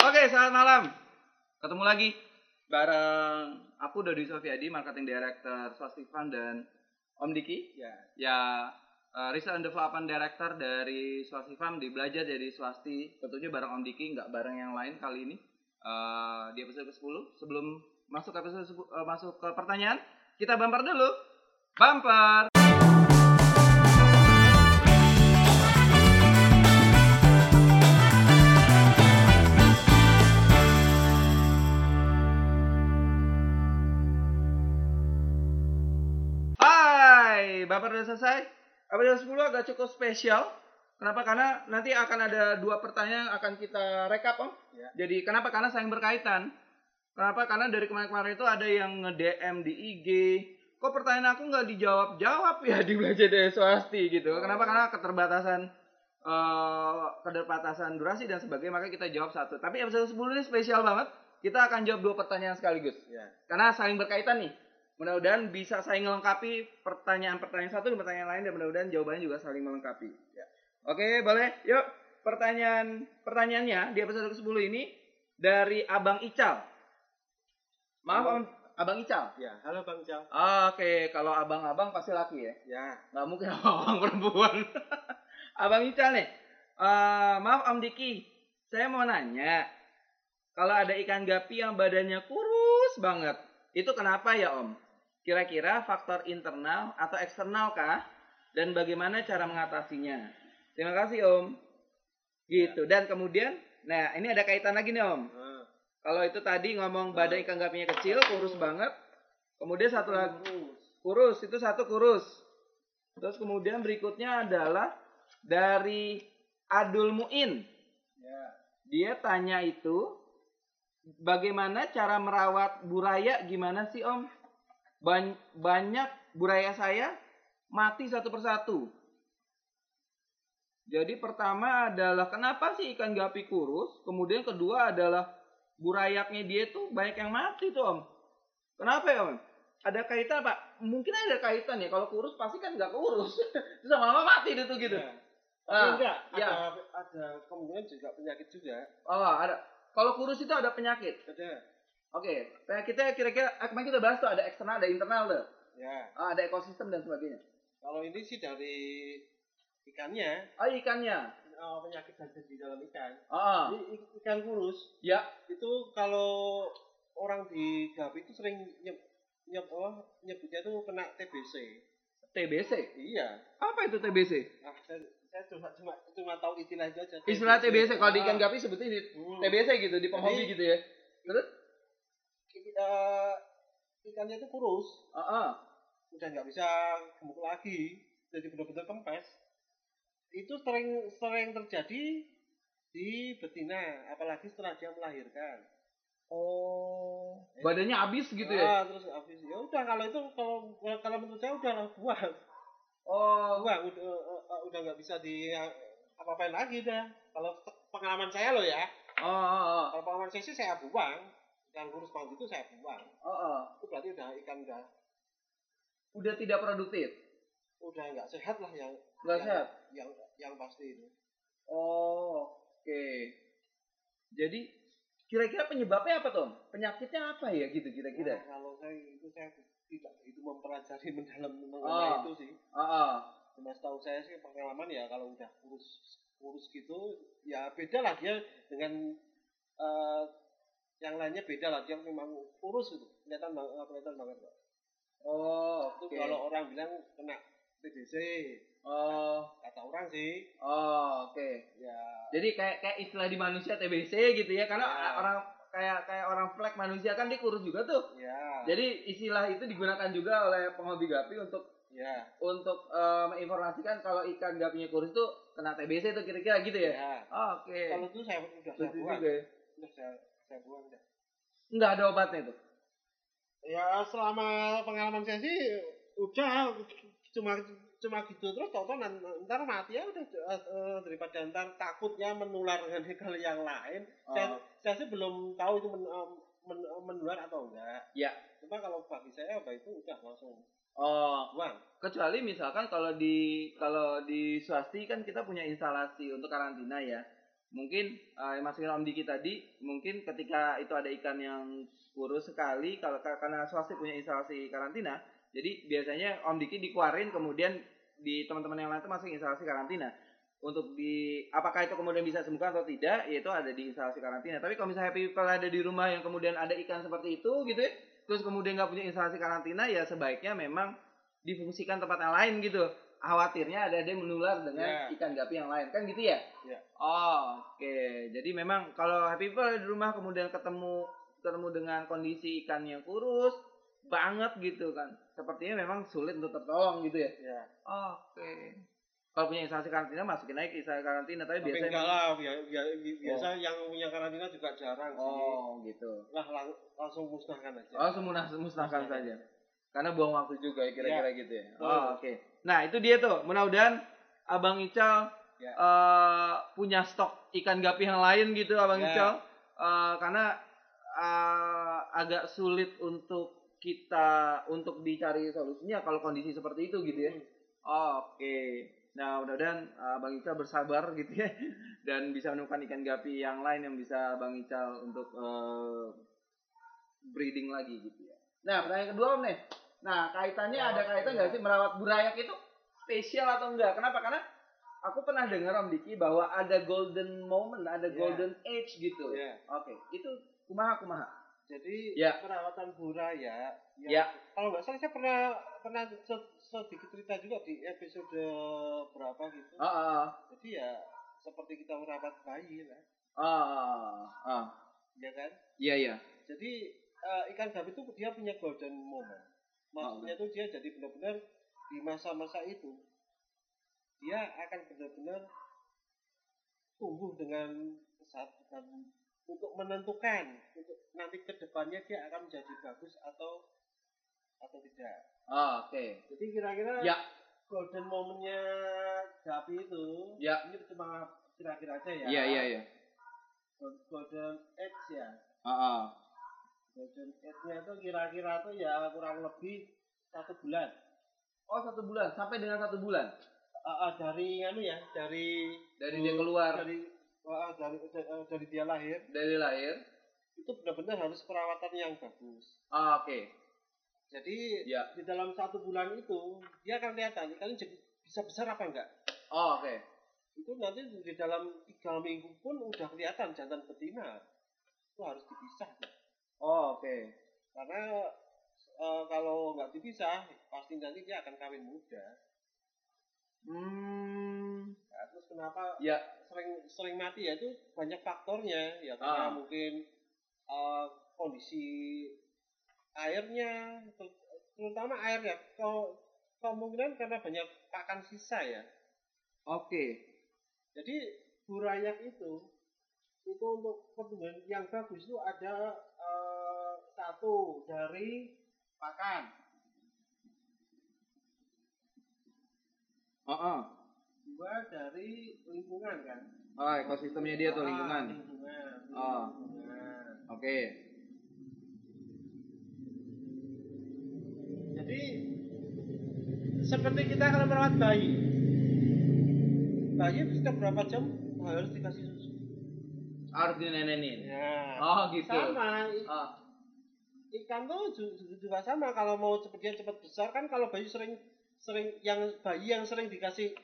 Oke, selamat malam. Ketemu lagi bareng aku Dodi Sofiadi, Marketing Director Swasti Fund dan Om Diki. Ya. Ya, uh, Research and Development Director dari Swasti Farm di belajar jadi swasti. Tentunya bareng Om Diki, nggak bareng yang lain kali ini. Uh, di episode ke-10. Sebelum masuk ke episode uh, masuk ke pertanyaan, kita bumper dulu. Bumper. Bapak udah selesai? Episode 10 agak cukup spesial. Kenapa? Karena nanti akan ada dua pertanyaan yang akan kita rekap, Om. Ya. Jadi kenapa? Karena saling berkaitan. Kenapa? Karena dari kemarin-kemarin itu ada yang nge-DM di IG. Kok pertanyaan aku nggak dijawab-jawab ya di belajar dari swasti gitu. Kenapa? Karena keterbatasan eh keterbatasan durasi dan sebagainya. Maka kita jawab satu. Tapi episode 10 ini spesial banget. Kita akan jawab dua pertanyaan sekaligus. Ya. Karena saling berkaitan nih. Mudah-mudahan bisa saling melengkapi pertanyaan-pertanyaan satu dan pertanyaan lain dan mudah-mudahan jawabannya juga saling melengkapi. Ya. Oke, boleh. Yuk, pertanyaan pertanyaannya di episode ke-10 ini dari Abang Ical. Maaf, Halo. Om, Abang Ical. Ya. Halo Bang Cal. Oke, kalau abang-abang pasti laki ya. Ya. Nggak mungkin abang perempuan. abang Ical nih. Eh, maaf Om Diki, saya mau nanya. Kalau ada ikan gapi yang badannya kurus banget, itu kenapa ya Om? Kira-kira faktor internal atau eksternal kah? Dan bagaimana cara mengatasinya? Terima kasih Om. Gitu. Dan kemudian, nah ini ada kaitan lagi nih Om. Ah. Kalau itu tadi ngomong badan ikan gapinya kecil, kurus banget. Kemudian satu lagi kurus itu satu kurus terus kemudian berikutnya adalah dari Adul Muin Ya. dia tanya itu bagaimana cara merawat buraya gimana sih om Ban- banyak buraya saya mati satu persatu. Jadi pertama adalah kenapa sih ikan gapi kurus? Kemudian kedua adalah burayaknya dia tuh banyak yang mati tuh om. Kenapa ya om? Ada kaitan pak? Mungkin ada kaitan ya kalau kurus pasti kan nggak kurus. Terus lama-lama mati dia tuh gitu. Ya. Ah, enggak, ya. ada ada kemungkinan juga penyakit juga. oh ada. Kalau kurus itu ada penyakit? Ada. Oke penyakitnya kira-kira ah, kemarin kita bahas tuh ada eksternal ada internal tuh Ya. Ah, ada ekosistem dan sebagainya Kalau ini sih dari ikannya, oh ikannya oh, penyakit ada di dalam ikan. oh Ini ik- ikan kurus ya itu kalau orang di Gapi itu sering nyeb, nyeb oh, nyebutnya itu kena TBC. TBC Iya. apa itu TBC Ah, saya, saya cuma cuma cuma tahu istilah itu aja. istilah TBC kalau di Ah. ikan gapi sebutnya di Hmm. TBC gitu di penghobi gitu ya terus Eh, ikannya itu kurus, ah ah. udah nggak bisa gemuk lagi, jadi benar-benar kempes. Itu sering sering terjadi di betina, apalagi setelah dia melahirkan. oh badannya habis gitu ya Ah, terus habis ya udah kalau itu kalau kalau menurut saya udah buang, oh buang udah eh, eh, udah nggak bisa di apa-apain lagi dah. Kalau pengalaman saya loh ya, oh oh oh kalau pengalaman saya sih saya buang. Ikan kurus banget itu saya buang. oh, oh. Itu berarti udah ikan udah udah tidak produktif udah nggak sehat lah yang nggak sehat yang yang pasti itu Oh, oke. Jadi kira-kira penyebabnya apa, Tom? Penyakitnya apa ya gitu kira-kira? Nah, kalau saya itu saya tidak itu mempelajari mendalam Oh. mengenai itu sih Ah, ah. cuma setahu saya sih pengalaman ya kalau udah kurus kurus gitu ya beda lah dia dengan eh, yang lainnya beda lah dia memang kurus gitu kelihatan banget kelihatan banget Pak. Oh, itu oke. kalau orang bilang kena TBC Oh, kata orang sih oh, oke. ya Jadi kayak kayak istilah di manusia TBC gitu ya, karena Ya. orang kayak kayak orang flek manusia kan dia kurus juga tuh. ya Jadi istilah itu digunakan juga oleh penghobi gapi untuk ya untuk eh, menginformasikan kalau ikan gapinya kurus itu kena TBC itu kira-kira gitu ya. ya Oh, oke. kalau itu saya udah saya buang juga ya. udah saya saya buang dah. Nggak ada obatnya itu. Ya selama pengalaman saya sih udah cuma cuma gitu terus tau ntar mati ya udah eh, daripada ntar takutnya menular dengan hal yang lain. Saya, Oh. saya sih belum tahu itu men, eh, men- menular atau enggak. Ya. Cuma kalau bagi saya apa itu udah langsung Oh, buang. kecuali misalkan kalau di kalau di swasti kan kita punya instalasi untuk karantina ya mungkin uh, yang masukin Om Diki tadi mungkin ketika itu ada ikan yang kurus sekali kalau karena swasti punya instalasi karantina jadi biasanya Om Diki dikeluarin kemudian di teman-teman yang lain itu masuk instalasi karantina. Untuk di apakah itu kemudian bisa sembuhkan atau tidak itu ada di instalasi karantina. Tapi kalau misalnya happy people ada di rumah yang kemudian ada ikan seperti itu gitu ya terus kemudian nggak punya instalasi karantina ya sebaiknya memang difungsikan tempat yang lain gitu khawatirnya ada yang menular dengan yeah. ikan gapi yang lain kan gitu ya? Yeah. Oh, oke. Okay. Jadi memang kalau happy people di rumah kemudian ketemu ketemu dengan kondisi ikan yang kurus banget gitu kan. Sepertinya memang sulit untuk tertolong gitu ya. Yeah. Oh, oke. Okay. Kalau punya instalasi karantina masukin aja ke instalasi karantina tapi, tapi biasanya enggak lah biasa, biasa oh. yang punya karantina juga jarang sih. Oh, gitu. Lah lang langsung musnahkan aja. Oh, langsung musnahkan, musnahkan saja. Karena buang waktu juga ya kira-kira ya. gitu ya. Oh, oke. Okay. Nah, itu dia tuh. Mudah-mudahan Abang Ical ya. uh, punya stok ikan gapi yang lain gitu Abang ya. Ical. Uh, karena uh, agak sulit untuk kita untuk dicari solusinya kalau kondisi seperti itu gitu ya. Hmm. Oh, oke. Okay. Nah, mudah-mudahan uh, Bang Ical bersabar gitu ya dan bisa menemukan ikan gapi yang lain yang bisa Bang Ical untuk uh, breeding lagi gitu ya. Nah, pertanyaan kedua Om nih. Nah, kaitannya ada kaitan nggak sih merawat burayak itu spesial atau enggak? Kenapa? Karena aku pernah dengar Om Diki bahwa ada golden moment, ada yeah. golden age gitu. Yeah. Oke, okay. itu kumaha kumaha. Jadi yeah. perawatan buraya, ya, yeah. kalau nggak salah saya pernah pernah sedikit cerita juga di episode berapa gitu. Uh, uh, uh. Jadi ya seperti kita merawat bayi lah. Ah, uh, uh, uh. Ya kan? Iya yeah, iya. Yeah. Jadi uh, ikan gapi itu dia punya golden moment. Maksudnya itu dia jadi benar-benar di masa-masa itu dia akan benar-benar tumbuh dengan pesat dan untuk menentukan untuk nanti ke depannya dia akan menjadi bagus atau atau tidak. Oh, Oke. Okay. Jadi kira-kira ya. golden momennya gapi itu ya. ini cuma kira-kira aja ya. Iya iya iya. Golden X ya. Uh -uh. Golden Age-nya itu kira-kira tuh ya kurang lebih satu bulan. Oh satu bulan sampai dengan satu bulan. Uh, uh, dari anu ya dari dari dia keluar dari uh, dari uh, dari dia lahir dari lahir itu benar-benar harus perawatan yang bagus. Ah, Oke. Okay. Jadi ya. di dalam satu bulan itu dia akan kelihatan ikan bisa besar apa enggak. Oh, oke. Okay. Itu nanti di dalam tiga minggu pun udah kelihatan jantan betina. Itu harus dipisah. Oh, oke. Okay. Karena uh, kalau nggak dipisah, pasti nanti dia akan kawin muda. Hmm. Nah, terus kenapa ya. sering sering mati ya itu banyak faktornya ya karena ah. mungkin uh, kondisi airnya terutama air ya kalau kemungkinan karena banyak pakan sisa ya. Oke. Okay. Jadi burayak itu itu untuk pertumbuhan yang bagus itu ada uh, satu dari pakan. Oh, oh. Dua dari lingkungan kan. Oh, ekosistemnya dia tuh lingkungan. lingkungan. Oh. Oke. Okay. Jadi seperti kita kalau merawat bayi. Bayi setiap berapa jam harus dikasih susu. Harus dinenenin. Ya. Oh, gitu. Sama. Oh ikan tuh juga sama kalau mau cepat dia cepat besar kan kalau bayi sering sering yang bayi yang sering dikasih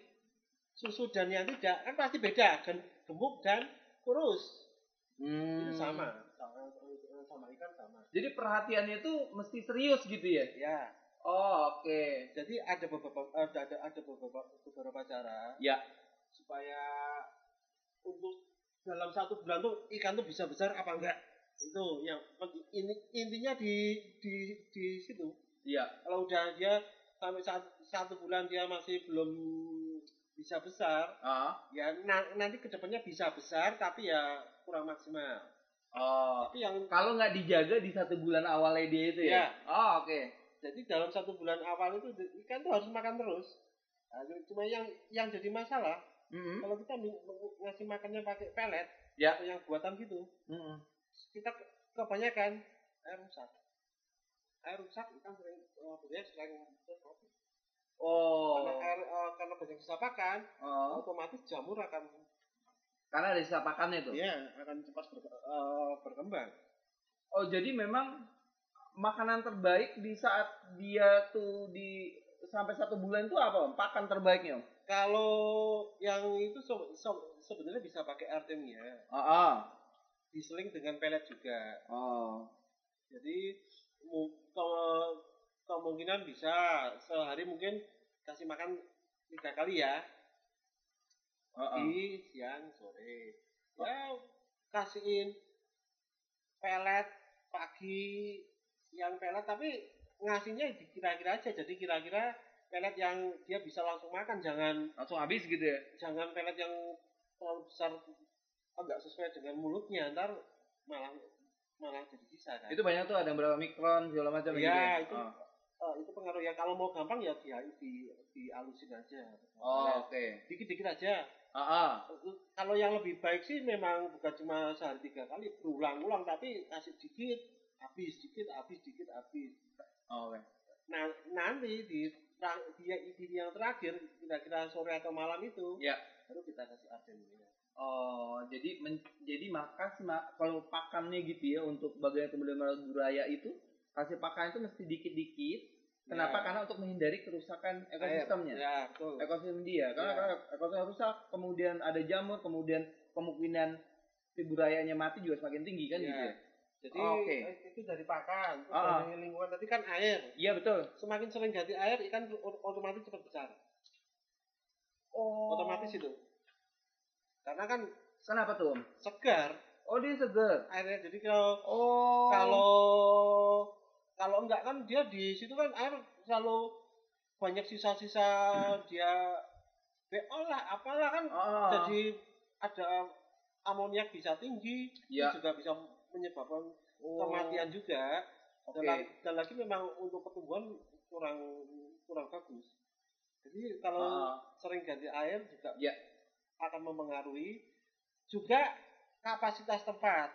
susu dan yang tidak kan pasti beda kan gemuk dan kurus hmm. itu sama sama ikan sama jadi perhatiannya itu mesti serius gitu ya ya oh oke okay. jadi ada beberapa ada ada ada beberapa beberapa cara ya dalam satu bulan tuh ikan tuh bisa besar apa enggak? Itu yang ini intinya di di di situ. Iya. Kalau udah dia sampai saat satu bulan dia masih belum bisa besar uh. ya na nanti ke depannya bisa besar tapi ya kurang maksimal. Oh. Tapi yang kalau nggak dijaga di satu bulan awalnya dia itu ya, ya. oh oke. Okay. jadi dalam satu bulan awal itu ikan tuh harus makan terus. Nah, cuma yang yang jadi masalah mm -hmm. kalau kita ngasih makannya pakai pelet ya. atau yang buatan gitu mm -hmm kita kebanyakan air rusak air rusak ikan sering uh, sering oh karena air uh, karena banyak disapakan oh. otomatis jamur akan Karena ada sisa pakannya tuh. Iya, akan cepat ber- eh, berkembang. Oh, jadi memang makanan terbaik di saat dia tuh di sampai satu bulan itu apa? Pakan terbaiknya, Om? Kalau yang itu se- se- sebenarnya bisa pakai artemia, Oh, oh. diseling dengan pelet juga. oh. Jadi mu- ke- kemungkinan bisa sehari mungkin kasih makan tiga kali ya, pagi, siang, sore. Ya kasihin pelet pagi, siang pelet, tapi ngasihnya kira-kira aja. Jadi kira-kira pelet yang dia bisa langsung makan, jangan Langsung habis gitu ya? jangan pelet yang terlalu besar agak sesuai dengan mulutnya, ntar malah malah jadi sisa kan. Itu banyak tuh ada berapa mikron segala macam Iya, gitu ya? itu. Oh, Eh, itu pengaruh ya kalau mau gampang ya di di dialusin aja. Oh, oke. Dikit-dikit aja. Ah, ah. Kalau yang lebih baik sih memang bukan cuma sehari tiga kali berulang-ulang tapi kasih dikit habis dikit habis dikit habis. Oh, oke. Nah nanti di dia di yang terakhir kira-kira sore atau malam itu Ya. baru kita kasih artemia. Oh, jadi men- jadi makas ma kalau pakannya gitu ya untuk bagian kemudian buraya itu kasih pakan itu mesti dikit-dikit. Kenapa? Ya. Karena untuk menghindari kerusakan ekosistemnya. Ya betul. Ekosistem dia. Karena Ya. kalau ekosistem rusak, kemudian ada jamur, kemudian kemungkinan si burayanya mati juga semakin tinggi kan Ya. gitu ya. Jadi Oke. eh, itu dari pakan, ah. dari lingkungan tadi kan air. Iya betul. Semakin sering ganti air ikan ot- otomatis cepat besar. Oh. Otomatis itu. Karena kan Kenapa tuh? Om? segar Oh dia seger. airnya. Jadi kalau Oh. kalau kalau enggak kan dia di situ kan air selalu banyak sisa-sisa dia BO lah apalah kan Ah. jadi ada amoniak bisa tinggi Ya. juga bisa menyebabkan Oh. kematian juga Oke. dan, la- dan lagi memang untuk pertumbuhan kurang kurang bagus jadi kalau Ah. sering ganti air juga Ya. akan mempengaruhi juga kapasitas tempat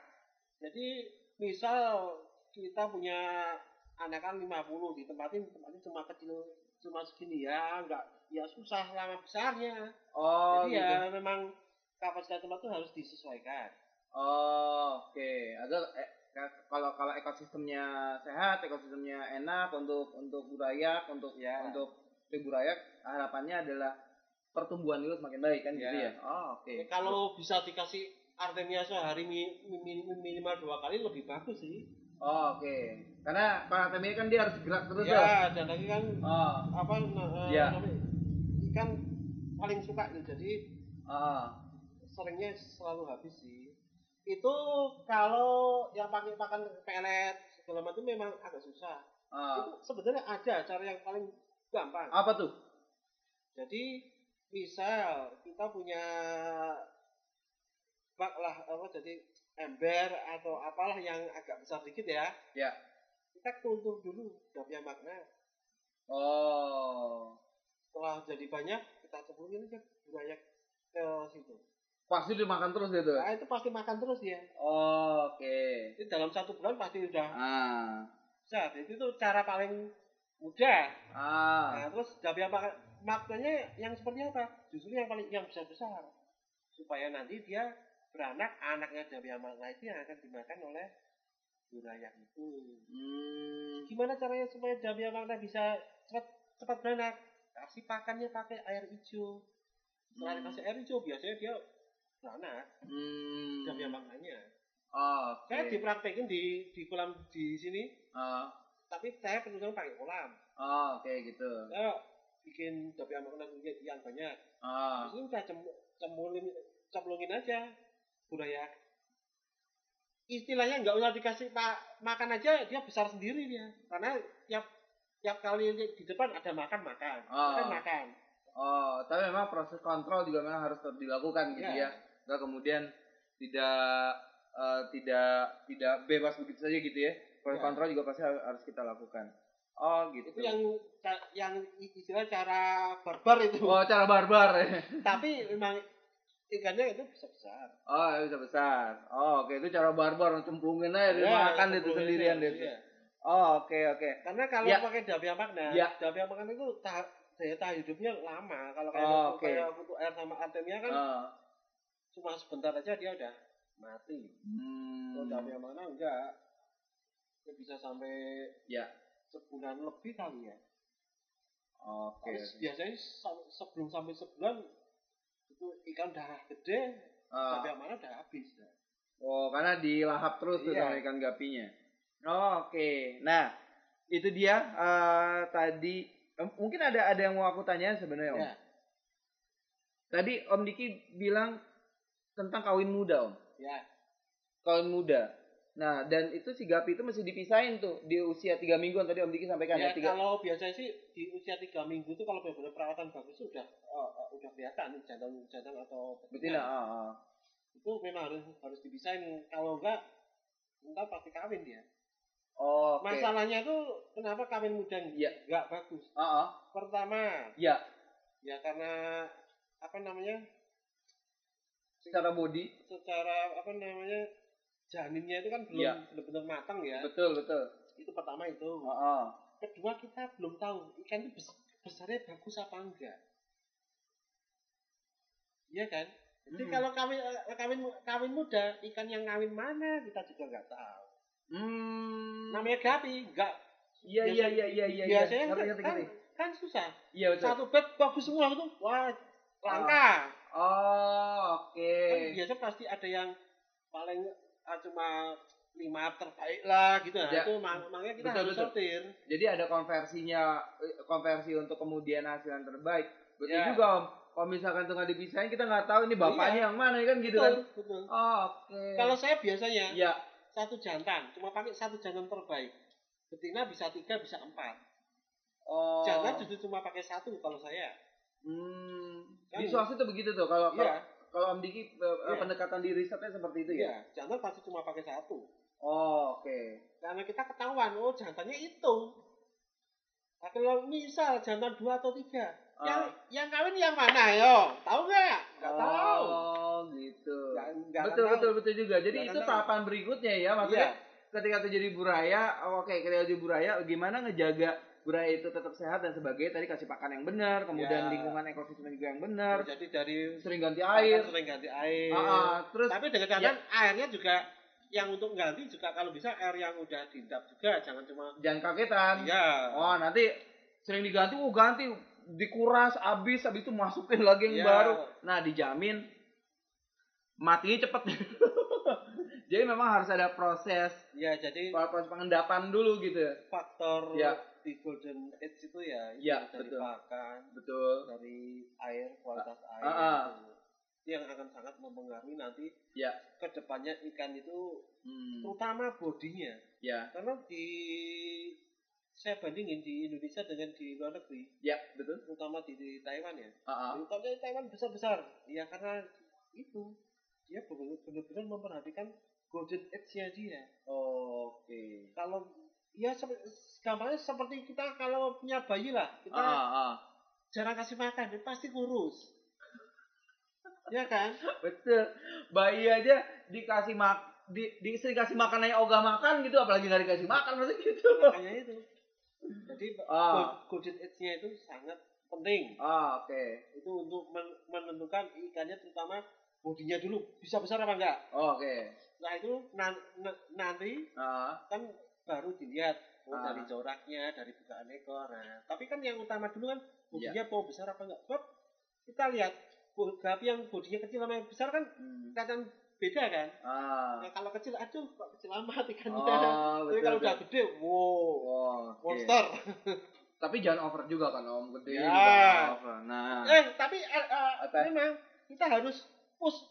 jadi misal kita punya anakan 50 ditempatin tempatnya cuma kecil cuma segini ya enggak ya susah lama besarnya Oh jadi gitu. ya memang kapasitas tempat itu harus disesuaikan Oh, oke. Agar eh, ka- kalau kalau ekosistemnya sehat, ekosistemnya enak untuk untuk burayak, untuk Ya. untuk si burayak, harapannya adalah pertumbuhan itu semakin baik kan gitu Ya. ya. Oh, oke. Ya, kalau bisa dikasih artemia sehari mi- mi- mi- minimal dua kali lebih bagus sih Oh, oke. Karena kalau Artemia kan dia harus gerak terus ya dan lagi kan Oh, apa eh, Ya. namanya, ikan paling suka itu jadi oh. seringnya selalu habis sih itu kalau yang pakai pakan pelet segala macam memang agak susah oh. itu sebenarnya ada cara yang paling gampang Apa tuh? jadi misal kita punya bak lah apa jadi ember atau apalah yang agak besar dikit ya Ya. kita tutup dulu dapnya makna Oh. setelah jadi banyak kita cemplungin aja banyak ke situ Pasti dimakan terus gitu. nah itu pasti makan terus dia Oh, oke. Jadi dalam satu bulan pasti udah Ah. besar itu tuh cara paling mudah Ah. nah terus dapnya mak maknanya yang seperti apa justru yang paling yang besar besar supaya nanti dia beranak anaknya dapnya makna itu yang akan dimakan oleh wilayah itu Hmm. gimana caranya supaya dapnya makna bisa cepat cepat beranak kasih pakannya pakai air hijau setelah Hmm. dikasih air hijau biasanya dia beranak Hmm. dapnya maknanya Oh, oke. saya dipraktekin di di kolam di sini Ah. tapi saya penuh pakai kolam Oh, oke gitu. saya bikin dapnya makna yang banyak. Terus ini cem cemulin cemplungin aja budaya istilahnya nggak usah dikasih pa makan aja dia besar sendiri dia karena tiap tiap kali di depan ada makan makan Ah. makan makan Oh, tapi memang proses kontrol juga memang harus dilakukan gitu Iya. ya. Kemudian tidak eh, tidak tidak bebas begitu saja gitu ya. Proses Iya. kontrol juga pasti harus, kita lakukan. Oh, gitu. itu yang yang istilah cara barbar itu Oh, cara barbar ya. tapi memang ikannya itu bisa besar Oh, ya bisa besar. Oh, oke itu cara barbar cemplungin aja Ya, makan itu sendirian deh. iya. Oh, oke oke. karena kalau Ya. pakai dabia makna Ya. dabia makna itu ta- daya tahan hidupnya lama kalau kayak Oh, kayak kutu air sama artemia kan Oh, cuma sebentar aja dia udah mati. Hmm. Kalau udah yang mana enggak. Dia bisa sampai Ya. sebulan lebih kali ya. Oke. Terus biasanya sam- sebelum sampai sebulan itu ikan udah gede, Ah. sampai yang mana udah habis. dah. Oh, karena dilahap terus tuh Iya. sama ikan gapinya. Oh, Oke. Nah, itu dia eh, tadi mungkin ada ada yang mau aku tanya sebenarnya, Om. Ya, Tadi Om Diki bilang tentang kawin muda, Om. ya. Kawin muda. Nah, dan itu si gapi itu mesti dipisahin tuh di usia tiga mingguan tadi Om Diki sampaikan ya, Ya, tiga. kalau biasanya sih di usia tiga minggu itu kalau benar-benar perawatan bagus sudah uh, uh, udah kelihatan nih jantan jantan atau Betina. Ah, ah. itu memang harus harus dipisahin kalau enggak entar pasti kawin dia Oh, Oke. masalahnya itu kenapa kawin muda Iya. enggak bagus Ah, ah. pertama Ya, ya karena apa namanya secara body. secara apa namanya janinnya itu kan belum Iya. benar-benar matang ya Betul, betul. itu pertama itu Ah, ah. kedua kita belum tahu ikan itu bes- besarnya bagus apa enggak iya kan jadi Hmm. kalau kawin eh, kawin kawin muda ikan yang kawin mana kita juga nggak tahu Hmm. namanya gapi enggak Iya, iya, iya, iya, iya. iya. biasanya Ngerti, kan, ngerti, kan, ngerti. kan susah Iya, betul. satu bed bagus semua itu wah langka Oh, oke. kan biasa pasti ada yang paling ah, cuma lima terbaik lah gitu nah Ya. itu mak- makanya kita Betul, harus betul. sortir Jadi ada konversinya, eh, konversi untuk kemudian hasil yang terbaik. Betul Ya. juga om. Kalau misalkan tuh nggak dipisahin, kita nggak tahu ini bapaknya Iya. yang mana kan gitu kan. betul betul Oh, oke. kalau saya biasanya ya, satu jantan cuma pakai satu jantan terbaik betina bisa tiga bisa empat oh. jantan justru cuma pakai satu kalau saya Hmm. Kan- Di swasta tuh begitu tuh. Kalau kalau iya kalau Om Diki eh, Iya. pendekatan di risetnya seperti itu ya. iya jantan pasti cuma pakai satu Oh, oke. karena kita ketahuan oh jantannya itu nah, kalau misal jantan dua atau tiga yang Ah. yang kawin yang mana yo tahu nggak nggak tahu Oh, gitu. Nggak akan betul tahu. betul betul juga. Jadi Nggak itu tahu. tahapan berikutnya ya, maksudnya Iya. ketika terjadi buraya, oh, oke ketika terjadi buraya, gimana ngejaga buraya itu tetap sehat dan sebagainya. Tadi kasih pakan yang benar, kemudian Ya. lingkungan ekosistem juga yang benar, jadi dari sering ganti air. sering ganti air ah. terus tapi dengan catatan airnya juga yang untuk ganti juga kalau bisa air yang udah diendap juga jangan cuma jangan kagetan. iya Oh nanti sering diganti, oh ganti dikuras habis, habis itu masukin lagi yang Iya. baru. Nah dijamin matinya cepet. Jadi memang harus ada proses ya jadi proses pengendapan dulu gitu. faktor Ya. Di golden age itu ya Ya, dari betul. pakan Betul. dari air kualitas air Ah, ah. itu. Yang akan sangat mempengaruhi nanti Ya. ke depannya ikan itu Hmm. terutama bodinya Ya, karena di saya bandingin di Indonesia dengan di luar negeri ya betul. terutama di, di Taiwan ya Ah, ah. Utamanya Taiwan besar-besar. Ya karena itu dia benar- benar-benar memperhatikan golden age-nya dia. Oke. Kalau ya gampangnya seperti kita kalau punya bayi lah, kita Ah, ah, jarang kasih makan, dia pasti kurus. ya kan? Betul. Bayi aja dikasih mak di, di sering kasih makan aja ogah makan gitu apalagi nggak dikasih makan maksudnya gitu. Makanya itu. Jadi Ah. age-nya itu sangat penting. Ah, oke. Itu untuk men- menentukan ikannya terutama bodinya dulu bisa besar apa enggak. Oh, Oke. Nah itu nan- na- nanti Ah, kan baru dilihat oh, Ah. dari coraknya, dari bukaan ekor. Nah, tapi kan yang utama dulu kan Iya. bodinya mau besar apa enggak. Sebab kita lihat gapi yang bodinya kecil sama yang besar kan hmm. kelihatan beda kan. Ah. Nah, kalau kecil aduh kok kecil amat ikannya. Oh, tapi betul. kalau udah gede, wow, oke. monster. Tapi jangan over juga kan Om, gede Ya. juga over. Nah. eh, tapi eh, Apa? memang kita harus push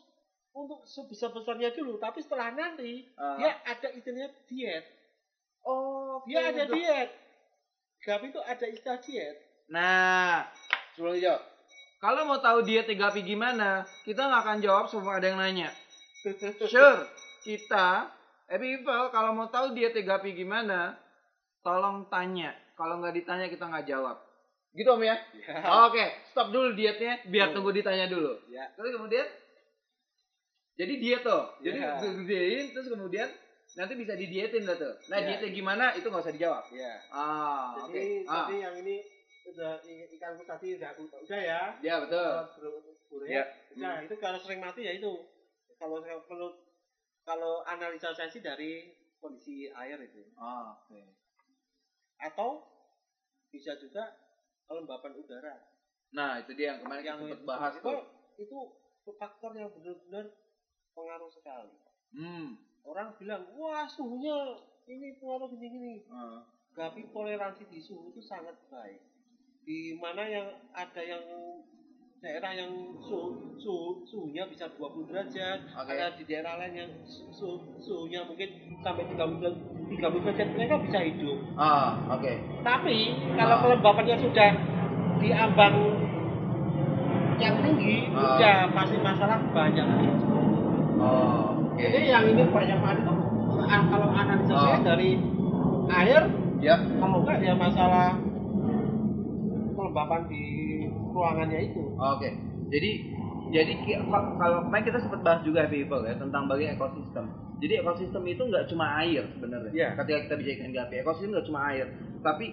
untuk sebesar-besarnya dulu, tapi setelah nanti Ah. dia ada istilahnya diet. Oh, Dia ada diet. Gapi itu ada istilah diet. Nah, sebelum dijawab. Kalau mau tahu diet Gapi gimana, kita nggak akan jawab semua ada yang nanya. Sure, kita, eh people, kalau mau tahu diet Gapi gimana, tolong tanya. Kalau nggak ditanya kita nggak jawab. Gitu om ya? Ya. Oke, stop dulu dietnya, biar Oh. tunggu ditanya dulu. Ya. Terus kemudian, jadi diet tuh. Jadi Ya. gedein, terus kemudian nanti bisa didietin lah tuh. Nah Ya. dietnya gimana itu nggak usah dijawab. Ya. Ah, oke. Jadi Ah. tadi yang ini udah i- ikanku tadi udah udah ya Ya betul. Belum Ya. udah itu kalau sering mati ya itu kalau saya perlu kalau analisa saya sih dari kondisi air itu Oh, Oke. atau bisa juga kelembapan udara Nah itu dia yang kemarin kita sempat bahas itu tuh. itu faktor yang benar-benar pengaruh sekali Hmm. Orang bilang wah suhunya ini pengaruh gini-gini Ah. tapi toleransi di suhu itu sangat baik di mana yang ada yang daerah yang suhu, suhu suhunya bisa 20 derajat Oke. ada di daerah lain yang suhu, suhunya mungkin sampai 30 derajat 30 derajat mereka bisa hidup Ah, oke. tapi kalau Ah. kelembapannya sudah di ambang yang tinggi Ah. ya pasti masalah banyak Oh. Jadi yang ini banyak banget itu a- kalau analisa Ah. saya dari air Ya. kalau enggak ya masalah kelembapan di ruangannya itu Oke. Jadi jadi ka- kalau kemarin kita sempat bahas juga people ya tentang bagi ekosistem. Jadi ekosistem itu nggak cuma air sebenarnya. Iya. Ketika kita bicara ikan gapi, ekosistem nggak cuma air, tapi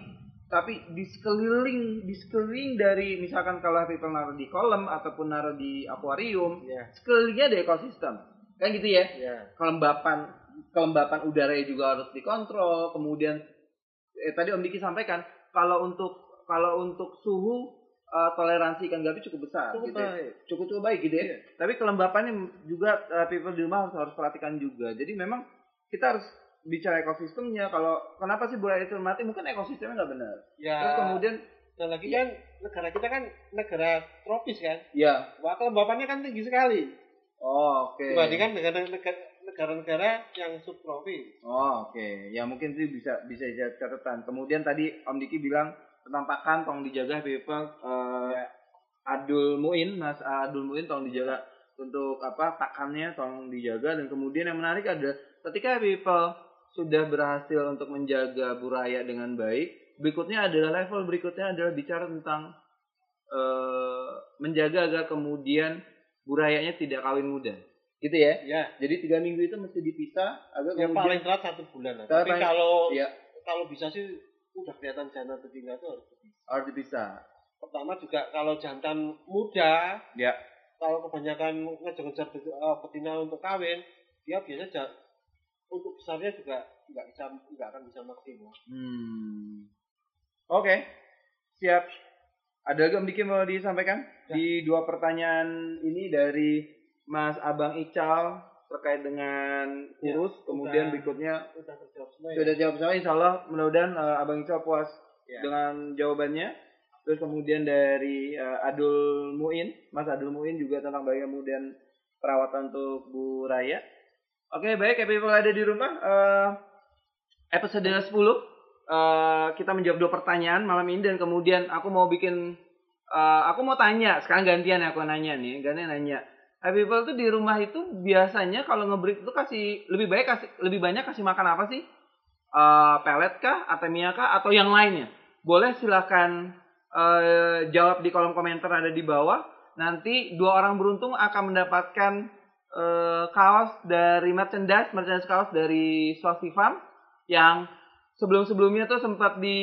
tapi di sekeliling di sekeliling dari misalkan kalau people naruh di kolam ataupun naruh di akuarium, ya sekelilingnya ada ekosistem. Kan gitu ya. ya Kelembapan kelembapan udaranya juga harus dikontrol. Kemudian eh, tadi Om Diki sampaikan kalau untuk kalau untuk suhu eh, toleransi ikan gapi cukup besar cukup gitu ya baik cukup cukup baik gitu ya. Tapi kelembapannya juga uh, people di rumah harus harus perhatikan juga. Jadi memang kita harus bicara ekosistemnya. Kalau kenapa sih buraya itu mati? Mungkin ekosistemnya nggak benar. ya Terus kemudian dan lagi kan negara kita kan negara tropis kan ya, wah kelembapannya kan tinggi sekali oh, oke. dibandingkan dengan negara- negara-negara yang subtropis Oh, oke. Ya mungkin itu bisa bisa jadi catatan. Kemudian tadi Om Diki bilang tentang pakan tolong dijaga people. Eh, Ya. Adul Muin, Mas Adul Muin tolong dijaga untuk apa pakannya tolong dijaga dan kemudian yang menarik ada ketika people sudah berhasil untuk menjaga buraya dengan baik, berikutnya adalah level berikutnya adalah bicara tentang eh, menjaga agar kemudian burayanya tidak kawin muda. Gitu ya. ya Jadi tiga minggu itu mesti dipisah agar yang kemudian paling telat satu bulan lah. Tapi kalau Iya. kalau bisa sih udah kelihatan jantan betina itu harus dipisah. harus dipisah. pertama juga kalau jantan muda Ya. kalau kebanyakan ngejar-ngejar eh, betina untuk kawin dia biasanya ja- untuk besarnya juga nggak bisa nggak akan bisa maksimal Hmm. Oke. Siap. Ada lagi Om Diki mau disampaikan Ya. di dua pertanyaan ini dari Mas Abang Ical terkait dengan kurus, kemudian Udah. berikutnya udah terjawab semua ya sudah jawab semua. Insya Allah mudah-mudahan eh, Abang Ical puas Ya. dengan jawabannya. Terus kemudian dari eh, Adul Muin, Mas Adul Muin juga tentang bagaimana kemudian perawatan untuk Bu Raya. Oke, baik, happy people ada di rumah. Eh, episode 10 eh, kita menjawab dua pertanyaan malam ini dan kemudian aku mau bikin eh, aku mau tanya, sekarang gantian aku nanya nih, gantian nanya. Happy people tuh di rumah itu biasanya kalau ngebreed itu kasih lebih baik kasih lebih banyak kasih makan apa sih? Eh, pelet kah, atemia kah atau yang lainnya? Boleh silahkan eh, jawab di kolom komentar ada di bawah. Nanti dua orang beruntung akan mendapatkan eh, kaos dari merchandise, merchandise kaos dari Swasti Farm yang sebelum-sebelumnya tuh sempat di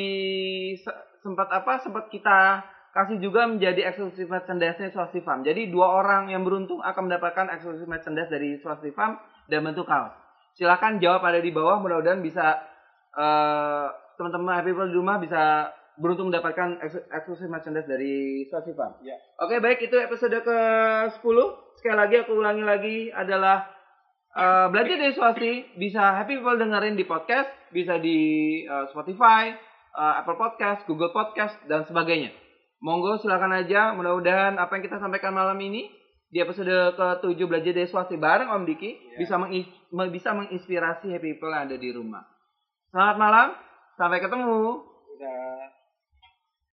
se- sempat apa? Sempat kita kasih juga menjadi eksklusif merchandise-nya Swasti Farm. Jadi dua orang yang beruntung akan mendapatkan eksklusif merchandise dari Swasti Farm dan bentuk kaos. Silahkan jawab ada di bawah. Mudah-mudahan bisa eh, teman-teman happy people di rumah bisa beruntung mendapatkan eks- eksklusif merchandise dari Swasti Farm. Ya. Oke, baik itu episode ke-10. Sekali lagi aku ulangi lagi adalah eh, belajar dari Swasti bisa happy people dengerin di podcast, bisa di eh, Spotify, eh, Apple Podcast, Google Podcast dan sebagainya. Monggo silakan aja. Mudah-mudahan apa yang kita sampaikan malam ini di episode ke-7 belajar dari Swasti bareng Om Diki Ya. bisa mengis- bisa menginspirasi happy people yang ada di rumah. Selamat malam, sampai ketemu. udah